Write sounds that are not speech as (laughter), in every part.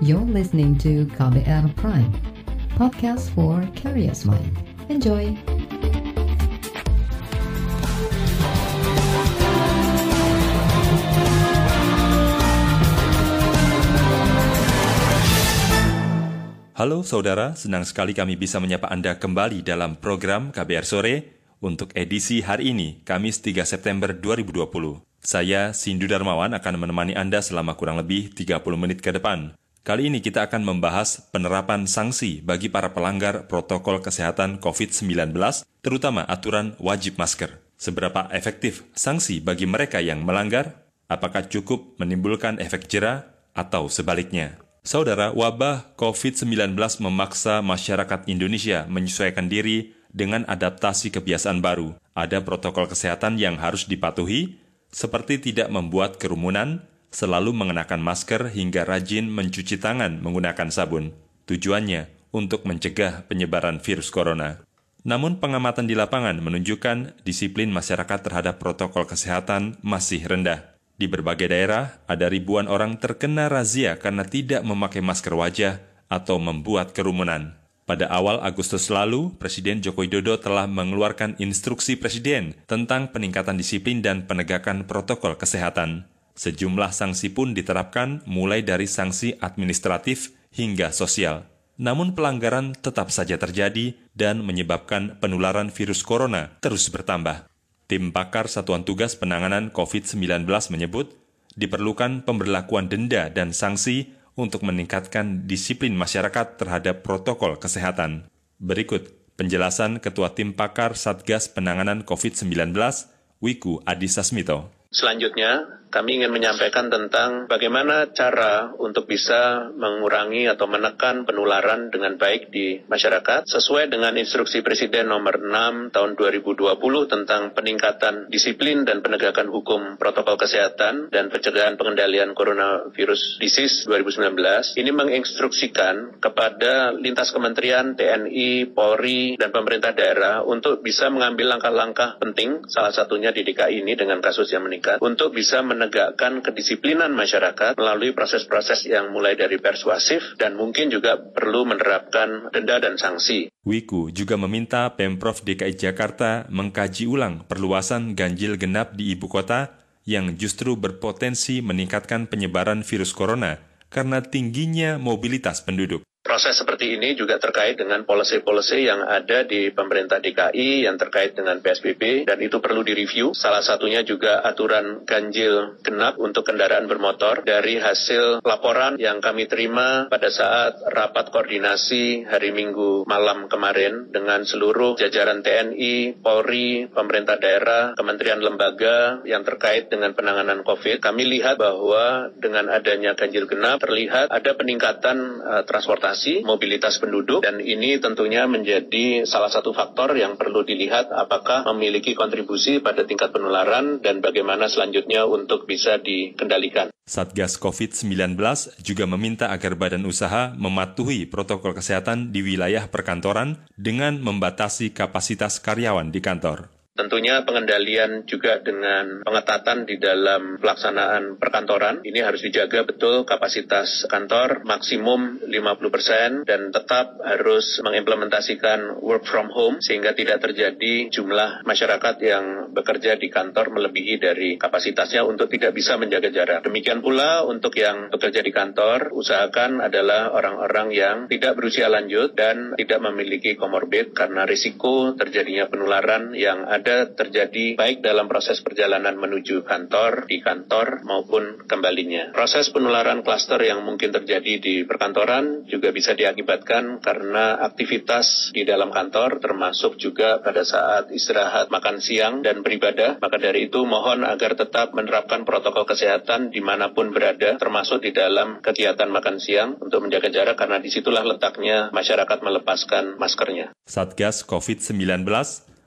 You're listening to KBR Prime, podcast for curious mind. Enjoy! Halo saudara, senang sekali kami bisa menyapa Anda kembali dalam program KBR Sore untuk edisi hari ini, Kamis 3 September 2020. Saya, Sindu Darmawan, akan menemani Anda selama kurang lebih 30 menit ke depan. Kali ini kita akan membahas penerapan sanksi bagi para pelanggar protokol kesehatan COVID-19, terutama aturan wajib masker. Seberapa efektif sanksi bagi mereka yang melanggar? Apakah cukup menimbulkan efek jera atau sebaliknya? Saudara, wabah COVID-19 memaksa masyarakat Indonesia menyesuaikan diri dengan adaptasi kebiasaan baru. Ada protokol kesehatan yang harus dipatuhi, seperti tidak membuat kerumunan, selalu mengenakan masker hingga rajin mencuci tangan menggunakan sabun. Tujuannya untuk mencegah penyebaran virus corona. Namun pengamatan di lapangan menunjukkan disiplin masyarakat terhadap protokol kesehatan masih rendah. Di berbagai daerah, ada ribuan orang terkena razia karena tidak memakai masker wajah atau membuat kerumunan. Pada awal Agustus lalu, Presiden Joko Widodo telah mengeluarkan instruksi Presiden tentang peningkatan disiplin dan penegakan protokol kesehatan. Sejumlah sanksi pun diterapkan mulai dari sanksi administratif hingga sosial. Namun pelanggaran tetap saja terjadi dan menyebabkan penularan virus corona terus bertambah. Tim pakar Satuan Tugas Penanganan COVID-19 menyebut, diperlukan pemberlakuan denda dan sanksi untuk meningkatkan disiplin masyarakat terhadap protokol kesehatan. Berikut penjelasan Ketua Tim Pakar Satgas Penanganan COVID-19, Wiku Adhisa Smito. Selanjutnya, kami ingin menyampaikan tentang bagaimana cara untuk bisa mengurangi atau menekan penularan dengan baik di masyarakat sesuai dengan instruksi Presiden nomor 6 tahun 2020 tentang peningkatan disiplin dan penegakan hukum protokol kesehatan dan pencegahan pengendalian coronavirus disease 2019 ini menginstruksikan kepada lintas kementerian TNI, Polri, dan pemerintah daerah untuk bisa mengambil langkah-langkah penting salah satunya di DKI ini dengan kasus yang meningkat untuk bisa men menegakkan kedisiplinan masyarakat melalui proses-proses yang mulai dari persuasif dan mungkin juga perlu menerapkan denda dan sanksi. Wiku juga meminta Pemprov DKI Jakarta mengkaji ulang perluasan ganjil genap di ibu kota yang justru berpotensi meningkatkan penyebaran virus corona karena tingginya mobilitas penduduk. Proses seperti ini juga terkait dengan policy-policy yang ada di pemerintah DKI yang terkait dengan PSBB dan itu perlu direview. Salah satunya juga aturan ganjil genap untuk kendaraan bermotor dari hasil laporan yang kami terima pada saat rapat koordinasi hari Minggu malam kemarin dengan seluruh jajaran TNI, Polri, pemerintah daerah, kementerian lembaga yang terkait dengan penanganan COVID. Kami lihat bahwa dengan adanya ganjil genap terlihat ada peningkatan uh, transportasi transportasi, mobilitas penduduk, dan ini tentunya menjadi salah satu faktor yang perlu dilihat apakah memiliki kontribusi pada tingkat penularan dan bagaimana selanjutnya untuk bisa dikendalikan. Satgas COVID-19 juga meminta agar badan usaha mematuhi protokol kesehatan di wilayah perkantoran dengan membatasi kapasitas karyawan di kantor. Tentunya pengendalian juga dengan pengetatan di dalam pelaksanaan perkantoran. Ini harus dijaga betul kapasitas kantor maksimum 50% dan tetap harus mengimplementasikan work from home sehingga tidak terjadi jumlah masyarakat yang bekerja di kantor melebihi dari kapasitasnya untuk tidak bisa menjaga jarak. Demikian pula untuk yang bekerja di kantor, usahakan adalah orang-orang yang tidak berusia lanjut dan tidak memiliki komorbid karena risiko terjadinya penularan yang ada ada terjadi baik dalam proses perjalanan menuju kantor, di kantor maupun kembalinya. Proses penularan klaster yang mungkin terjadi di perkantoran juga bisa diakibatkan karena aktivitas di dalam kantor termasuk juga pada saat istirahat makan siang dan beribadah. Maka dari itu mohon agar tetap menerapkan protokol kesehatan di mana pun berada termasuk di dalam kegiatan makan siang untuk menjaga jarak karena di situlah letaknya masyarakat melepaskan maskernya. Satgas COVID-19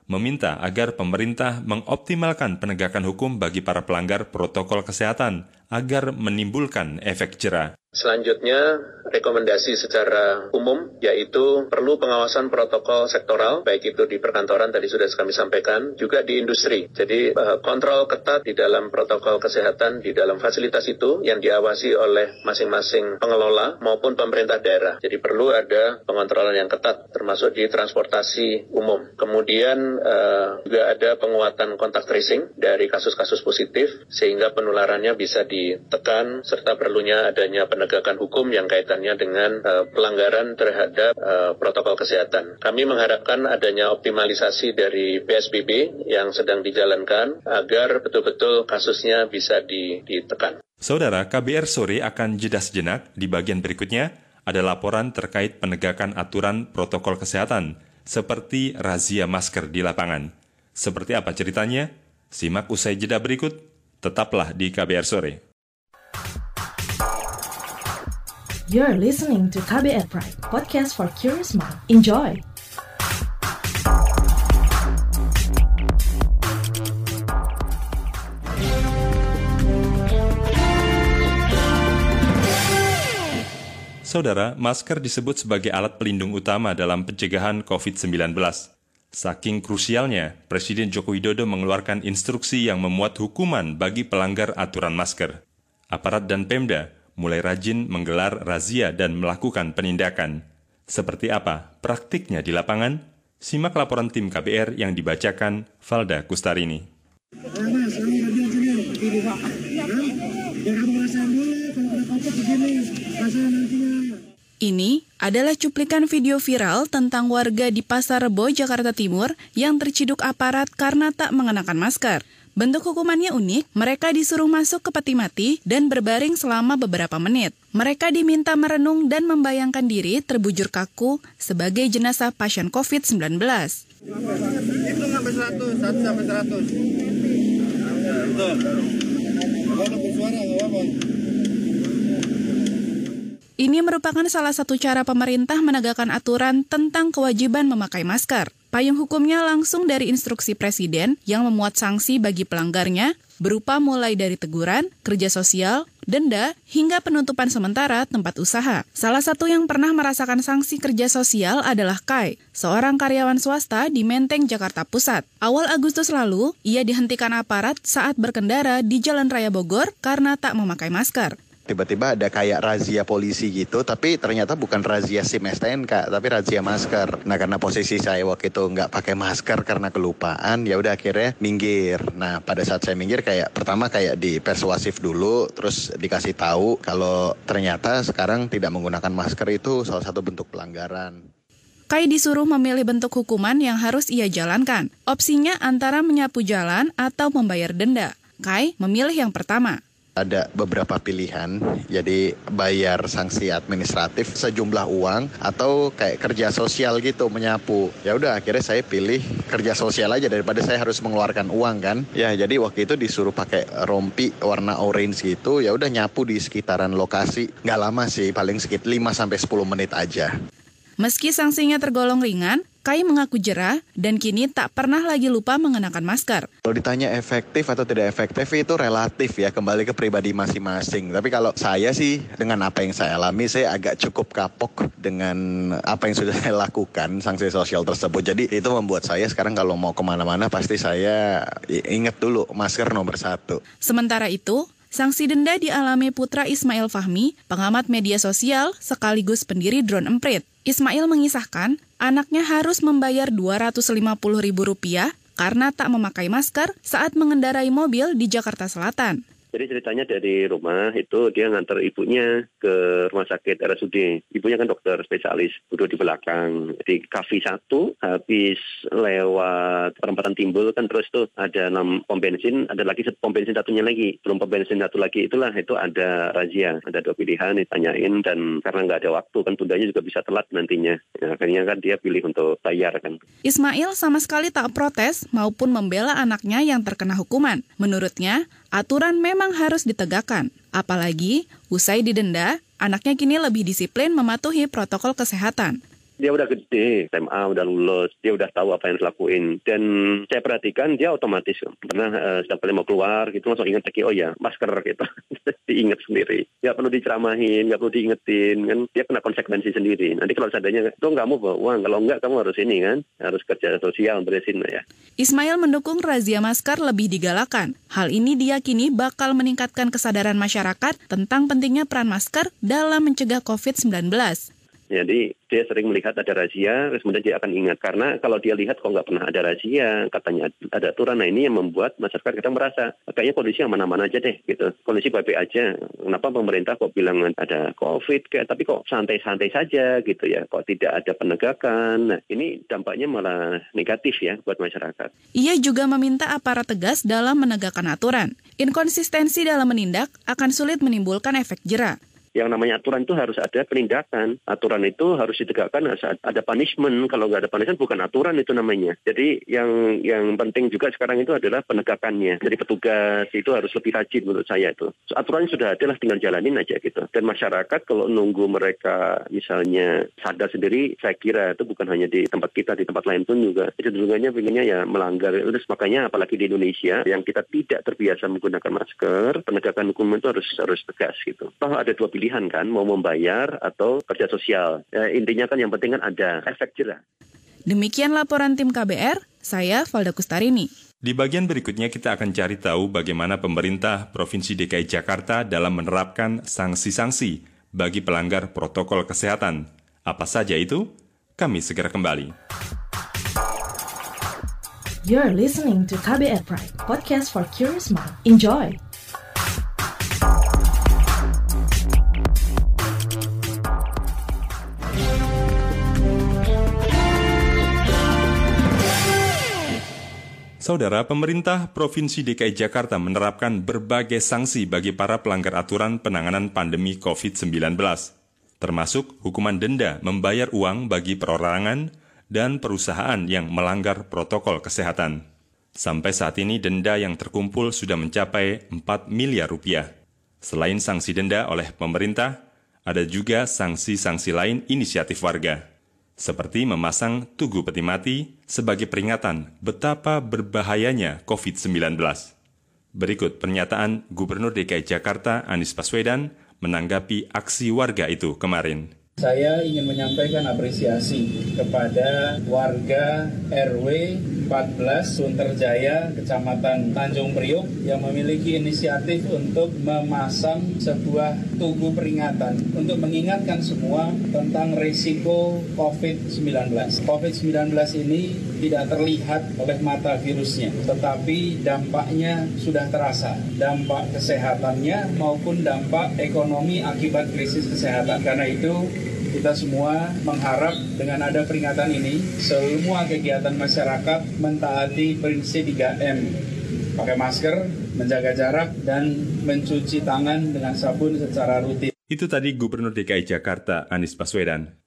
meminta agar pemerintah mengoptimalkan penegakan hukum bagi para pelanggar protokol kesehatan agar menimbulkan efek jera. Selanjutnya, rekomendasi secara umum yaitu perlu pengawasan protokol sektoral, baik itu di perkantoran tadi sudah kami sampaikan, juga di industri. Jadi eh, kontrol ketat di dalam protokol kesehatan di dalam fasilitas itu yang diawasi oleh masing-masing pengelola maupun pemerintah daerah. Jadi perlu ada pengontrolan yang ketat termasuk di transportasi umum. Kemudian uh, juga ada penguatan kontak tracing dari kasus-kasus positif sehingga penularannya bisa ditekan serta perlunya adanya penegakan penegakan hukum yang kaitannya dengan uh, pelanggaran terhadap uh, protokol kesehatan. Kami mengharapkan adanya optimalisasi dari PSBB yang sedang dijalankan agar betul-betul kasusnya bisa ditekan. Saudara, KBR sore akan jeda sejenak. Di bagian berikutnya ada laporan terkait penegakan aturan protokol kesehatan seperti razia masker di lapangan. Seperti apa ceritanya? Simak usai jeda berikut. Tetaplah di KBR sore. You're listening to KBR Pride, podcast for curious mind. Enjoy! Saudara, masker disebut sebagai alat pelindung utama dalam pencegahan COVID-19. Saking krusialnya, Presiden Joko Widodo mengeluarkan instruksi yang memuat hukuman bagi pelanggar aturan masker. Aparat dan Pemda mulai rajin menggelar razia dan melakukan penindakan. Seperti apa praktiknya di lapangan? Simak laporan tim KBR yang dibacakan Valda Kustarini. Ini adalah cuplikan video viral tentang warga di Pasar Rebo, Jakarta Timur yang terciduk aparat karena tak mengenakan masker. Bentuk hukumannya unik, mereka disuruh masuk ke peti mati dan berbaring selama beberapa menit. Mereka diminta merenung dan membayangkan diri terbujur kaku sebagai jenazah pasien COVID-19. Itu sampai 100, 1 sampai 100. Ini merupakan salah satu cara pemerintah menegakkan aturan tentang kewajiban memakai masker. Payung hukumnya langsung dari instruksi Presiden yang memuat sanksi bagi pelanggarnya berupa mulai dari teguran, kerja sosial, denda, hingga penutupan sementara tempat usaha. Salah satu yang pernah merasakan sanksi kerja sosial adalah Kai, seorang karyawan swasta di Menteng, Jakarta Pusat. Awal Agustus lalu, ia dihentikan aparat saat berkendara di Jalan Raya Bogor karena tak memakai masker tiba-tiba ada kayak razia polisi gitu tapi ternyata bukan razia SIM STNK tapi razia masker nah karena posisi saya waktu itu nggak pakai masker karena kelupaan ya udah akhirnya minggir nah pada saat saya minggir kayak pertama kayak di persuasif dulu terus dikasih tahu kalau ternyata sekarang tidak menggunakan masker itu salah satu bentuk pelanggaran Kai disuruh memilih bentuk hukuman yang harus ia jalankan. Opsinya antara menyapu jalan atau membayar denda. Kai memilih yang pertama ada beberapa pilihan, jadi bayar sanksi administratif sejumlah uang atau kayak kerja sosial gitu menyapu. Ya udah akhirnya saya pilih kerja sosial aja daripada saya harus mengeluarkan uang kan. Ya jadi waktu itu disuruh pakai rompi warna orange gitu, ya udah nyapu di sekitaran lokasi. Nggak lama sih, paling sekitar 5 sampai 10 menit aja. Meski sanksinya tergolong ringan, Kai mengaku jerah dan kini tak pernah lagi lupa mengenakan masker. Kalau ditanya efektif atau tidak efektif itu relatif ya, kembali ke pribadi masing-masing. Tapi kalau saya sih dengan apa yang saya alami, saya agak cukup kapok dengan apa yang sudah (laughs) saya lakukan, sanksi sosial tersebut. Jadi itu membuat saya sekarang kalau mau ke mana-mana pasti saya ingat dulu masker nomor satu. Sementara itu, Sanksi denda dialami Putra Ismail Fahmi, pengamat media sosial sekaligus pendiri Drone Emprit. Ismail mengisahkan, anaknya harus membayar Rp250.000 karena tak memakai masker saat mengendarai mobil di Jakarta Selatan. Jadi ceritanya dari rumah itu dia ngantar ibunya ke rumah sakit RSUD. Ibunya kan dokter spesialis, duduk di belakang. Di kafe satu, habis lewat perempatan timbul kan terus tuh ada enam pom bensin, ada lagi pom bensin satunya lagi. Belum pom bensin satu lagi itulah itu ada razia. Ada dua pilihan ditanyain dan karena nggak ada waktu kan tundanya juga bisa telat nantinya. Ya, akhirnya kan dia pilih untuk bayar kan. Ismail sama sekali tak protes maupun membela anaknya yang terkena hukuman. Menurutnya, aturan memang harus ditegakkan. Apalagi, usai didenda, anaknya kini lebih disiplin mematuhi protokol kesehatan. Dia udah gede, SMA udah lulus, dia udah tahu apa yang dilakuin. Dan saya perhatikan dia otomatis pernah uh, setiap kali mau keluar gitu langsung ingat lagi oh ya masker gitu, (laughs) diingat sendiri. Gak perlu diceramahin, gak perlu diingetin kan, dia kena konsekuensi sendiri. Nanti kalau tuh nggak mau bawa kalau enggak kamu harus ini kan, harus kerja sosial beresin ya. Ismail mendukung razia masker lebih digalakan. Hal ini diyakini bakal meningkatkan kesadaran masyarakat tentang pentingnya peran masker dalam mencegah COVID-19. Jadi dia sering melihat ada razia, kemudian dia akan ingat. Karena kalau dia lihat kok nggak pernah ada razia, katanya ada aturan, nah ini yang membuat masyarakat kita merasa kayaknya kondisi yang mana-mana aja deh, gitu. Kondisi baik-baik aja. Kenapa pemerintah kok bilang ada COVID, kayak tapi kok santai-santai saja gitu ya, kok tidak ada penegakan. Nah ini dampaknya malah negatif ya buat masyarakat. Ia juga meminta aparat tegas dalam menegakkan aturan. Inkonsistensi dalam menindak akan sulit menimbulkan efek jerah yang namanya aturan itu harus ada penindakan. Aturan itu harus ditegakkan saat ada punishment. Kalau nggak ada punishment bukan aturan itu namanya. Jadi yang yang penting juga sekarang itu adalah penegakannya. Jadi petugas itu harus lebih rajin menurut saya itu. So, aturannya sudah ada lah tinggal jalanin aja gitu. Dan masyarakat kalau nunggu mereka misalnya sadar sendiri, saya kira itu bukan hanya di tempat kita, di tempat lain pun juga. Itu dulunya pengennya ya melanggar. Terus makanya apalagi di Indonesia yang kita tidak terbiasa menggunakan masker, penegakan hukum itu harus harus tegas gitu. Toh ada dua pilihan pilihan kan, mau membayar atau kerja sosial. Ya, intinya kan yang penting kan ada efek jerah. Demikian laporan tim KBR, saya Valda Kustarini. Di bagian berikutnya kita akan cari tahu bagaimana pemerintah Provinsi DKI Jakarta dalam menerapkan sanksi-sanksi bagi pelanggar protokol kesehatan. Apa saja itu? Kami segera kembali. You're listening to KBR Pride, podcast for curious mind. Enjoy! Saudara, pemerintah Provinsi DKI Jakarta menerapkan berbagai sanksi bagi para pelanggar aturan penanganan pandemi COVID-19, termasuk hukuman denda membayar uang bagi perorangan dan perusahaan yang melanggar protokol kesehatan. Sampai saat ini denda yang terkumpul sudah mencapai 4 miliar rupiah. Selain sanksi denda oleh pemerintah, ada juga sanksi-sanksi lain inisiatif warga seperti memasang tugu peti mati sebagai peringatan betapa berbahayanya COVID-19. Berikut pernyataan Gubernur DKI Jakarta Anies Baswedan menanggapi aksi warga itu kemarin. Saya ingin menyampaikan apresiasi kepada warga RW 14 Sunterjaya, Kecamatan Tanjung Priok yang memiliki inisiatif untuk memasang sebuah tugu peringatan untuk mengingatkan semua tentang risiko COVID-19. COVID-19 ini tidak terlihat oleh mata virusnya, tetapi dampaknya sudah terasa, dampak kesehatannya maupun dampak ekonomi akibat krisis kesehatan. Karena itu kita semua mengharap dengan ada peringatan ini, semua kegiatan masyarakat mentaati prinsip 3M. Pakai masker, menjaga jarak, dan mencuci tangan dengan sabun secara rutin. Itu tadi Gubernur DKI Jakarta Anies Baswedan.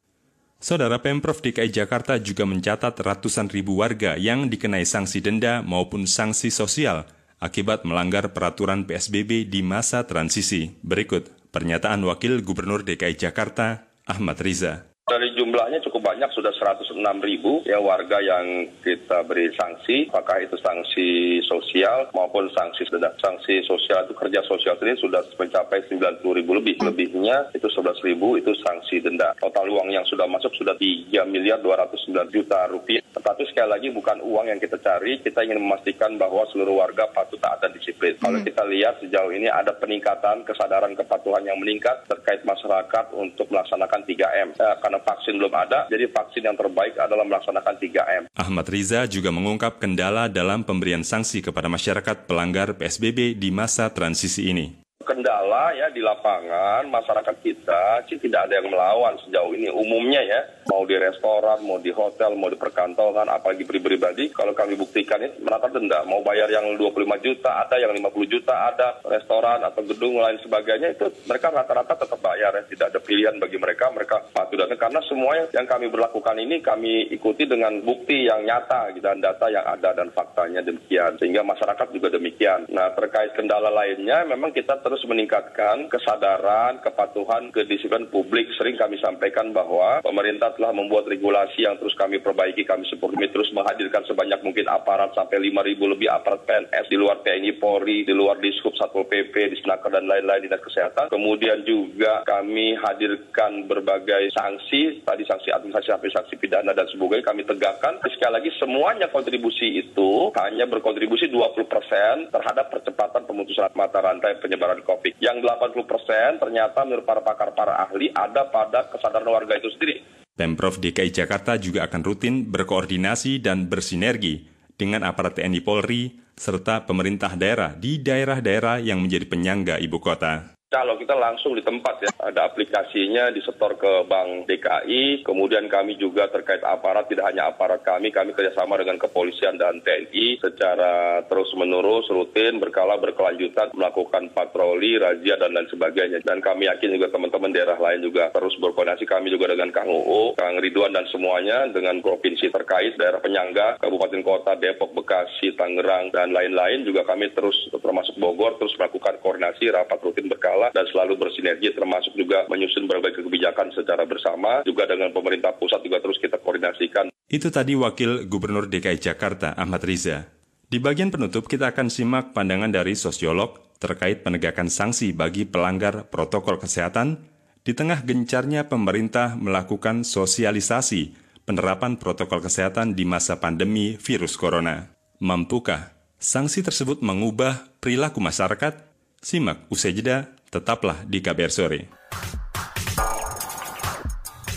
Saudara Pemprov DKI Jakarta juga mencatat ratusan ribu warga yang dikenai sanksi denda maupun sanksi sosial akibat melanggar peraturan PSBB di masa transisi. Berikut pernyataan Wakil Gubernur DKI Jakarta Ahmad Riza. Dari jumlahnya cukup banyak, sudah 106 ribu ya warga yang kita beri sanksi, apakah itu sanksi sosial maupun sanksi. Sanksi sosial itu kerja sosial sendiri sudah mencapai 90 ribu lebih. Lebihnya itu 11 ribu itu sanksi denda. Total uang yang sudah masuk sudah 3 miliar 209 juta rupiah. Tetapi sekali lagi bukan uang yang kita cari, kita ingin memastikan bahwa seluruh warga patuh taat dan disiplin. Kalau hmm. kita lihat sejauh ini ada peningkatan kesadaran kepatuhan yang meningkat terkait masyarakat untuk melaksanakan 3M. Eh, karena karena vaksin belum ada, jadi vaksin yang terbaik adalah melaksanakan 3M. Ahmad Riza juga mengungkap kendala dalam pemberian sanksi kepada masyarakat pelanggar PSBB di masa transisi ini kendala ya di lapangan masyarakat kita sih tidak ada yang melawan sejauh ini. Umumnya ya mau di restoran mau di hotel mau di perkantoran apalagi pribadi kalau kami buktikan ini merata denda. Mau bayar yang 25 juta ada yang 50 juta ada restoran atau gedung lain sebagainya itu mereka rata-rata tetap bayar ya. Tidak ada pilihan bagi mereka mereka patuh dan karena semua yang kami berlakukan ini kami ikuti dengan bukti yang nyata gitu, dan data yang ada dan faktanya demikian. Sehingga masyarakat juga demikian. Nah terkait kendala lainnya memang kita terus terus meningkatkan kesadaran, kepatuhan, kedisiplinan publik. Sering kami sampaikan bahwa pemerintah telah membuat regulasi yang terus kami perbaiki, kami kami terus menghadirkan sebanyak mungkin aparat sampai 5.000 lebih aparat PNS di luar TNI Polri, di luar Dishub Satpol PP, di Senaker dan lain-lain dinas kesehatan. Kemudian juga kami hadirkan berbagai sanksi, tadi sanksi administrasi sampai sanksi pidana dan sebagainya kami tegakkan. Sekali lagi semuanya kontribusi itu hanya berkontribusi 20 persen terhadap percepatan pemutusan mata rantai penyebaran COVID. Yang 80 persen ternyata menurut para pakar para ahli ada pada kesadaran warga itu sendiri. Pemprov DKI Jakarta juga akan rutin berkoordinasi dan bersinergi dengan aparat TNI Polri serta pemerintah daerah di daerah-daerah yang menjadi penyangga ibu kota. Kalau kita langsung di tempat ya, ada aplikasinya disetor ke Bank DKI, kemudian kami juga terkait aparat, tidak hanya aparat kami, kami kerjasama dengan kepolisian dan TNI secara terus-menerus, rutin, berkala, berkelanjutan, melakukan patroli, razia, dan lain sebagainya. Dan kami yakin juga teman-teman daerah lain juga terus berkoordinasi, kami juga dengan Kang UU, Kang Ridwan, dan semuanya, dengan provinsi terkait, daerah penyangga, Kabupaten Kota, Depok, Bekasi, Tangerang, dan lain-lain, juga kami terus, termasuk Bogor, terus melakukan koordinasi, rapat rutin berkala, dan selalu bersinergi termasuk juga menyusun berbagai kebijakan secara bersama juga dengan pemerintah pusat juga terus kita koordinasikan. Itu tadi Wakil Gubernur DKI Jakarta Ahmad Riza. Di bagian penutup kita akan simak pandangan dari sosiolog terkait penegakan sanksi bagi pelanggar protokol kesehatan di tengah gencarnya pemerintah melakukan sosialisasi penerapan protokol kesehatan di masa pandemi virus corona. Mampukah sanksi tersebut mengubah perilaku masyarakat? Simak usai jeda Tetaplah di KBR Sore.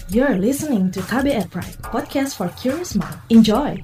You're listening to KBR Pride, podcast for curious mind. Enjoy!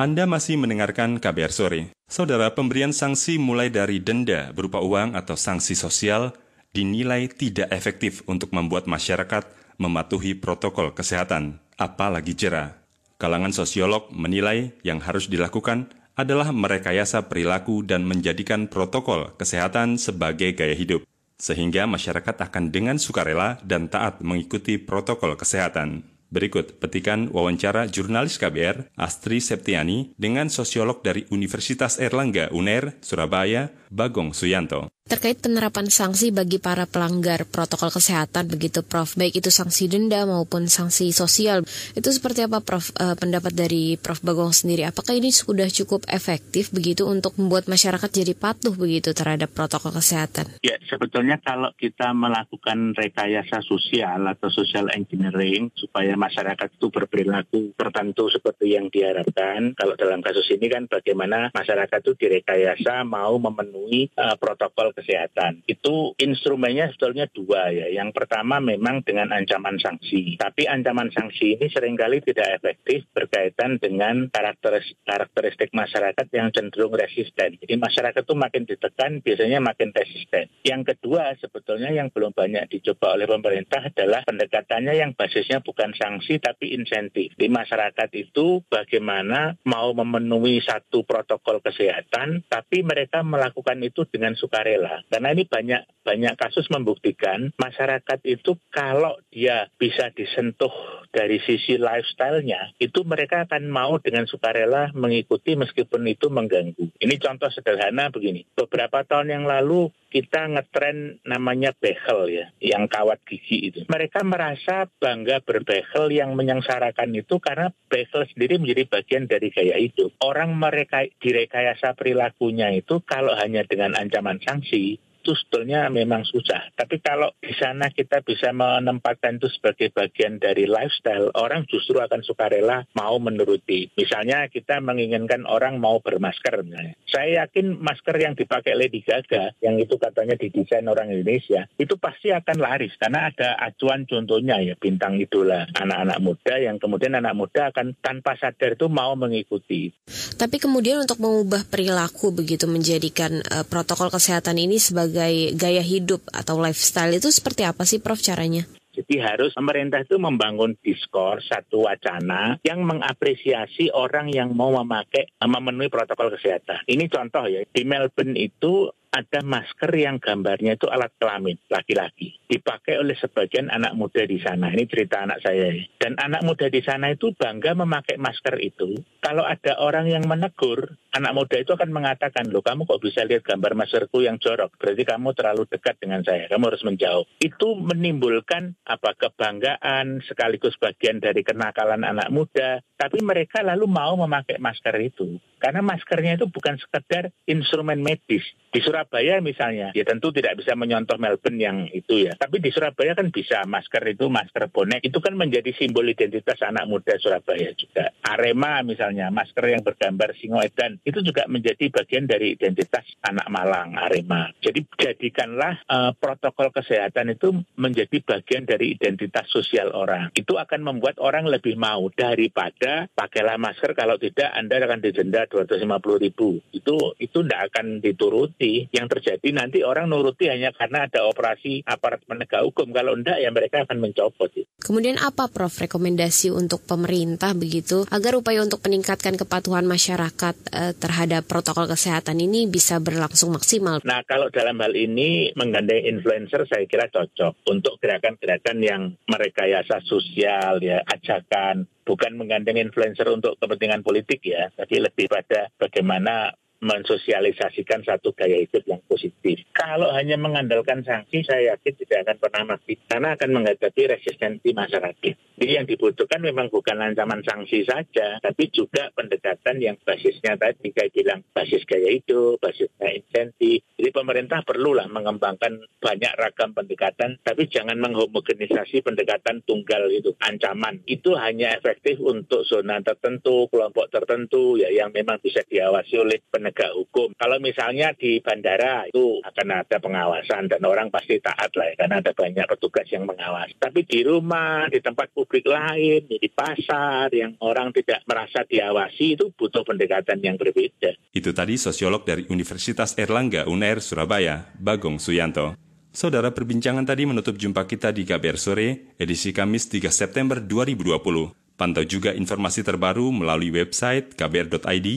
Anda masih mendengarkan KBR Sore. Saudara, pemberian sanksi mulai dari denda berupa uang atau sanksi sosial dinilai tidak efektif untuk membuat masyarakat mematuhi protokol kesehatan, apalagi jera. Kalangan sosiolog menilai yang harus dilakukan adalah merekayasa perilaku dan menjadikan protokol kesehatan sebagai gaya hidup, sehingga masyarakat akan dengan sukarela dan taat mengikuti protokol kesehatan. Berikut petikan wawancara jurnalis KBR Astri Septiani dengan sosiolog dari Universitas Erlangga UNER, Surabaya, Bagong Suyanto. Terkait penerapan sanksi bagi para pelanggar protokol kesehatan begitu Prof, baik itu sanksi denda maupun sanksi sosial, itu seperti apa Prof e, pendapat dari Prof Bagong sendiri? Apakah ini sudah cukup efektif begitu untuk membuat masyarakat jadi patuh begitu terhadap protokol kesehatan? Ya, sebetulnya kalau kita melakukan rekayasa sosial atau social engineering supaya masyarakat itu berperilaku tertentu seperti yang diharapkan, kalau dalam kasus ini kan bagaimana masyarakat itu direkayasa mau memenuhi uh, protokol kesehatan. Itu instrumennya sebetulnya dua ya. Yang pertama memang dengan ancaman sanksi. Tapi ancaman sanksi ini sering kali tidak efektif berkaitan dengan karakteristik, karakteristik masyarakat yang cenderung resisten. Jadi masyarakat itu makin ditekan biasanya makin resisten. Yang kedua sebetulnya yang belum banyak dicoba oleh pemerintah adalah pendekatannya yang basisnya bukan sanksi tapi insentif. Di masyarakat itu bagaimana mau memenuhi satu protokol kesehatan tapi mereka melakukan itu dengan sukarela karena ini banyak banyak kasus membuktikan masyarakat itu kalau dia bisa disentuh dari sisi lifestyle-nya, itu mereka akan mau dengan sukarela mengikuti meskipun itu mengganggu. Ini contoh sederhana begini. Beberapa tahun yang lalu kita ngetren namanya behel ya, yang kawat gigi itu. Mereka merasa bangga berbehel yang menyengsarakan itu karena behel sendiri menjadi bagian dari gaya hidup. Orang mereka direkayasa perilakunya itu kalau hanya dengan ancaman sanksi, itu sebetulnya memang susah. Tapi kalau di sana kita bisa menempatkan itu sebagai bagian dari lifestyle, orang justru akan sukarela mau menuruti. Misalnya kita menginginkan orang mau bermasker. Misalnya. Saya yakin masker yang dipakai Lady Gaga, yang itu katanya didesain orang Indonesia, itu pasti akan laris. Karena ada acuan contohnya ya, bintang idola anak-anak muda yang kemudian anak muda akan tanpa sadar itu mau mengikuti. Tapi kemudian untuk mengubah perilaku begitu menjadikan uh, protokol kesehatan ini sebagai sebagai gaya hidup atau lifestyle itu seperti apa sih Prof caranya? Jadi harus pemerintah itu membangun diskor satu wacana yang mengapresiasi orang yang mau memakai memenuhi protokol kesehatan. Ini contoh ya di Melbourne itu ada masker yang gambarnya itu alat kelamin laki-laki. Dipakai oleh sebagian anak muda di sana. Ini cerita anak saya. Dan anak muda di sana itu bangga memakai masker itu. Kalau ada orang yang menegur, anak muda itu akan mengatakan, loh kamu kok bisa lihat gambar maskerku yang jorok? Berarti kamu terlalu dekat dengan saya. Kamu harus menjauh. Itu menimbulkan apa kebanggaan sekaligus bagian dari kenakalan anak muda. Tapi mereka lalu mau memakai masker itu. Karena maskernya itu bukan sekedar instrumen medis. Di Surabaya misalnya, ya tentu tidak bisa menyontoh Melbourne yang itu ya. Tapi di Surabaya kan bisa masker itu, masker bonek. Itu kan menjadi simbol identitas anak muda Surabaya juga. Arema misalnya, masker yang bergambar singoedan. Itu juga menjadi bagian dari identitas anak Malang, Arema. Jadi jadikanlah uh, protokol kesehatan itu menjadi bagian dari identitas sosial orang. Itu akan membuat orang lebih mau daripada pakailah masker kalau tidak Anda akan didenda 250 ribu. Itu itu tidak akan dituruti. Yang terjadi nanti orang nuruti hanya karena ada operasi aparat penegak hukum. Kalau tidak ya mereka akan mencopot. Kemudian apa Prof rekomendasi untuk pemerintah begitu agar upaya untuk meningkatkan kepatuhan masyarakat eh, terhadap protokol kesehatan ini bisa berlangsung maksimal? Nah kalau dalam hal ini menggandeng influencer saya kira cocok untuk gerakan-gerakan yang merekayasa sosial ya ajakan bukan menggandeng influencer untuk kepentingan politik ya, tapi lebih pada bagaimana mensosialisasikan satu gaya hidup yang positif. Kalau hanya mengandalkan sanksi, saya yakin tidak akan pernah mati karena akan menghadapi resistensi masyarakat. Jadi yang dibutuhkan memang bukan ancaman sanksi saja, tapi juga pendekatan yang basisnya tadi kayak bilang basis gaya hidup, basisnya insentif. Jadi pemerintah perlulah mengembangkan banyak ragam pendekatan, tapi jangan menghomogenisasi pendekatan tunggal itu. Ancaman itu hanya efektif untuk zona tertentu, kelompok tertentu, ya yang memang bisa diawasi oleh penegak penegak hukum. Kalau misalnya di bandara itu akan ada pengawasan dan orang pasti taat lah ya, karena ada banyak petugas yang mengawasi. Tapi di rumah, di tempat publik lain, di pasar yang orang tidak merasa diawasi itu butuh pendekatan yang berbeda. Itu tadi sosiolog dari Universitas Erlangga UNER Surabaya, Bagong Suyanto. Saudara, perbincangan tadi menutup jumpa kita di KBR Sore, edisi Kamis 3 September 2020. Pantau juga informasi terbaru melalui website kbr.id,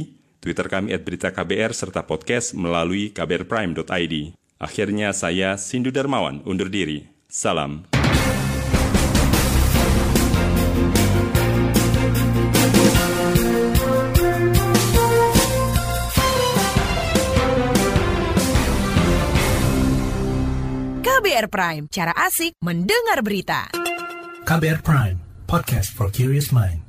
Twitter kami at berita KBR serta podcast melalui kbrprime.id. Akhirnya saya Sindu Darmawan undur diri. Salam. KBR Prime, cara asik mendengar berita. KBR Prime, podcast for curious mind.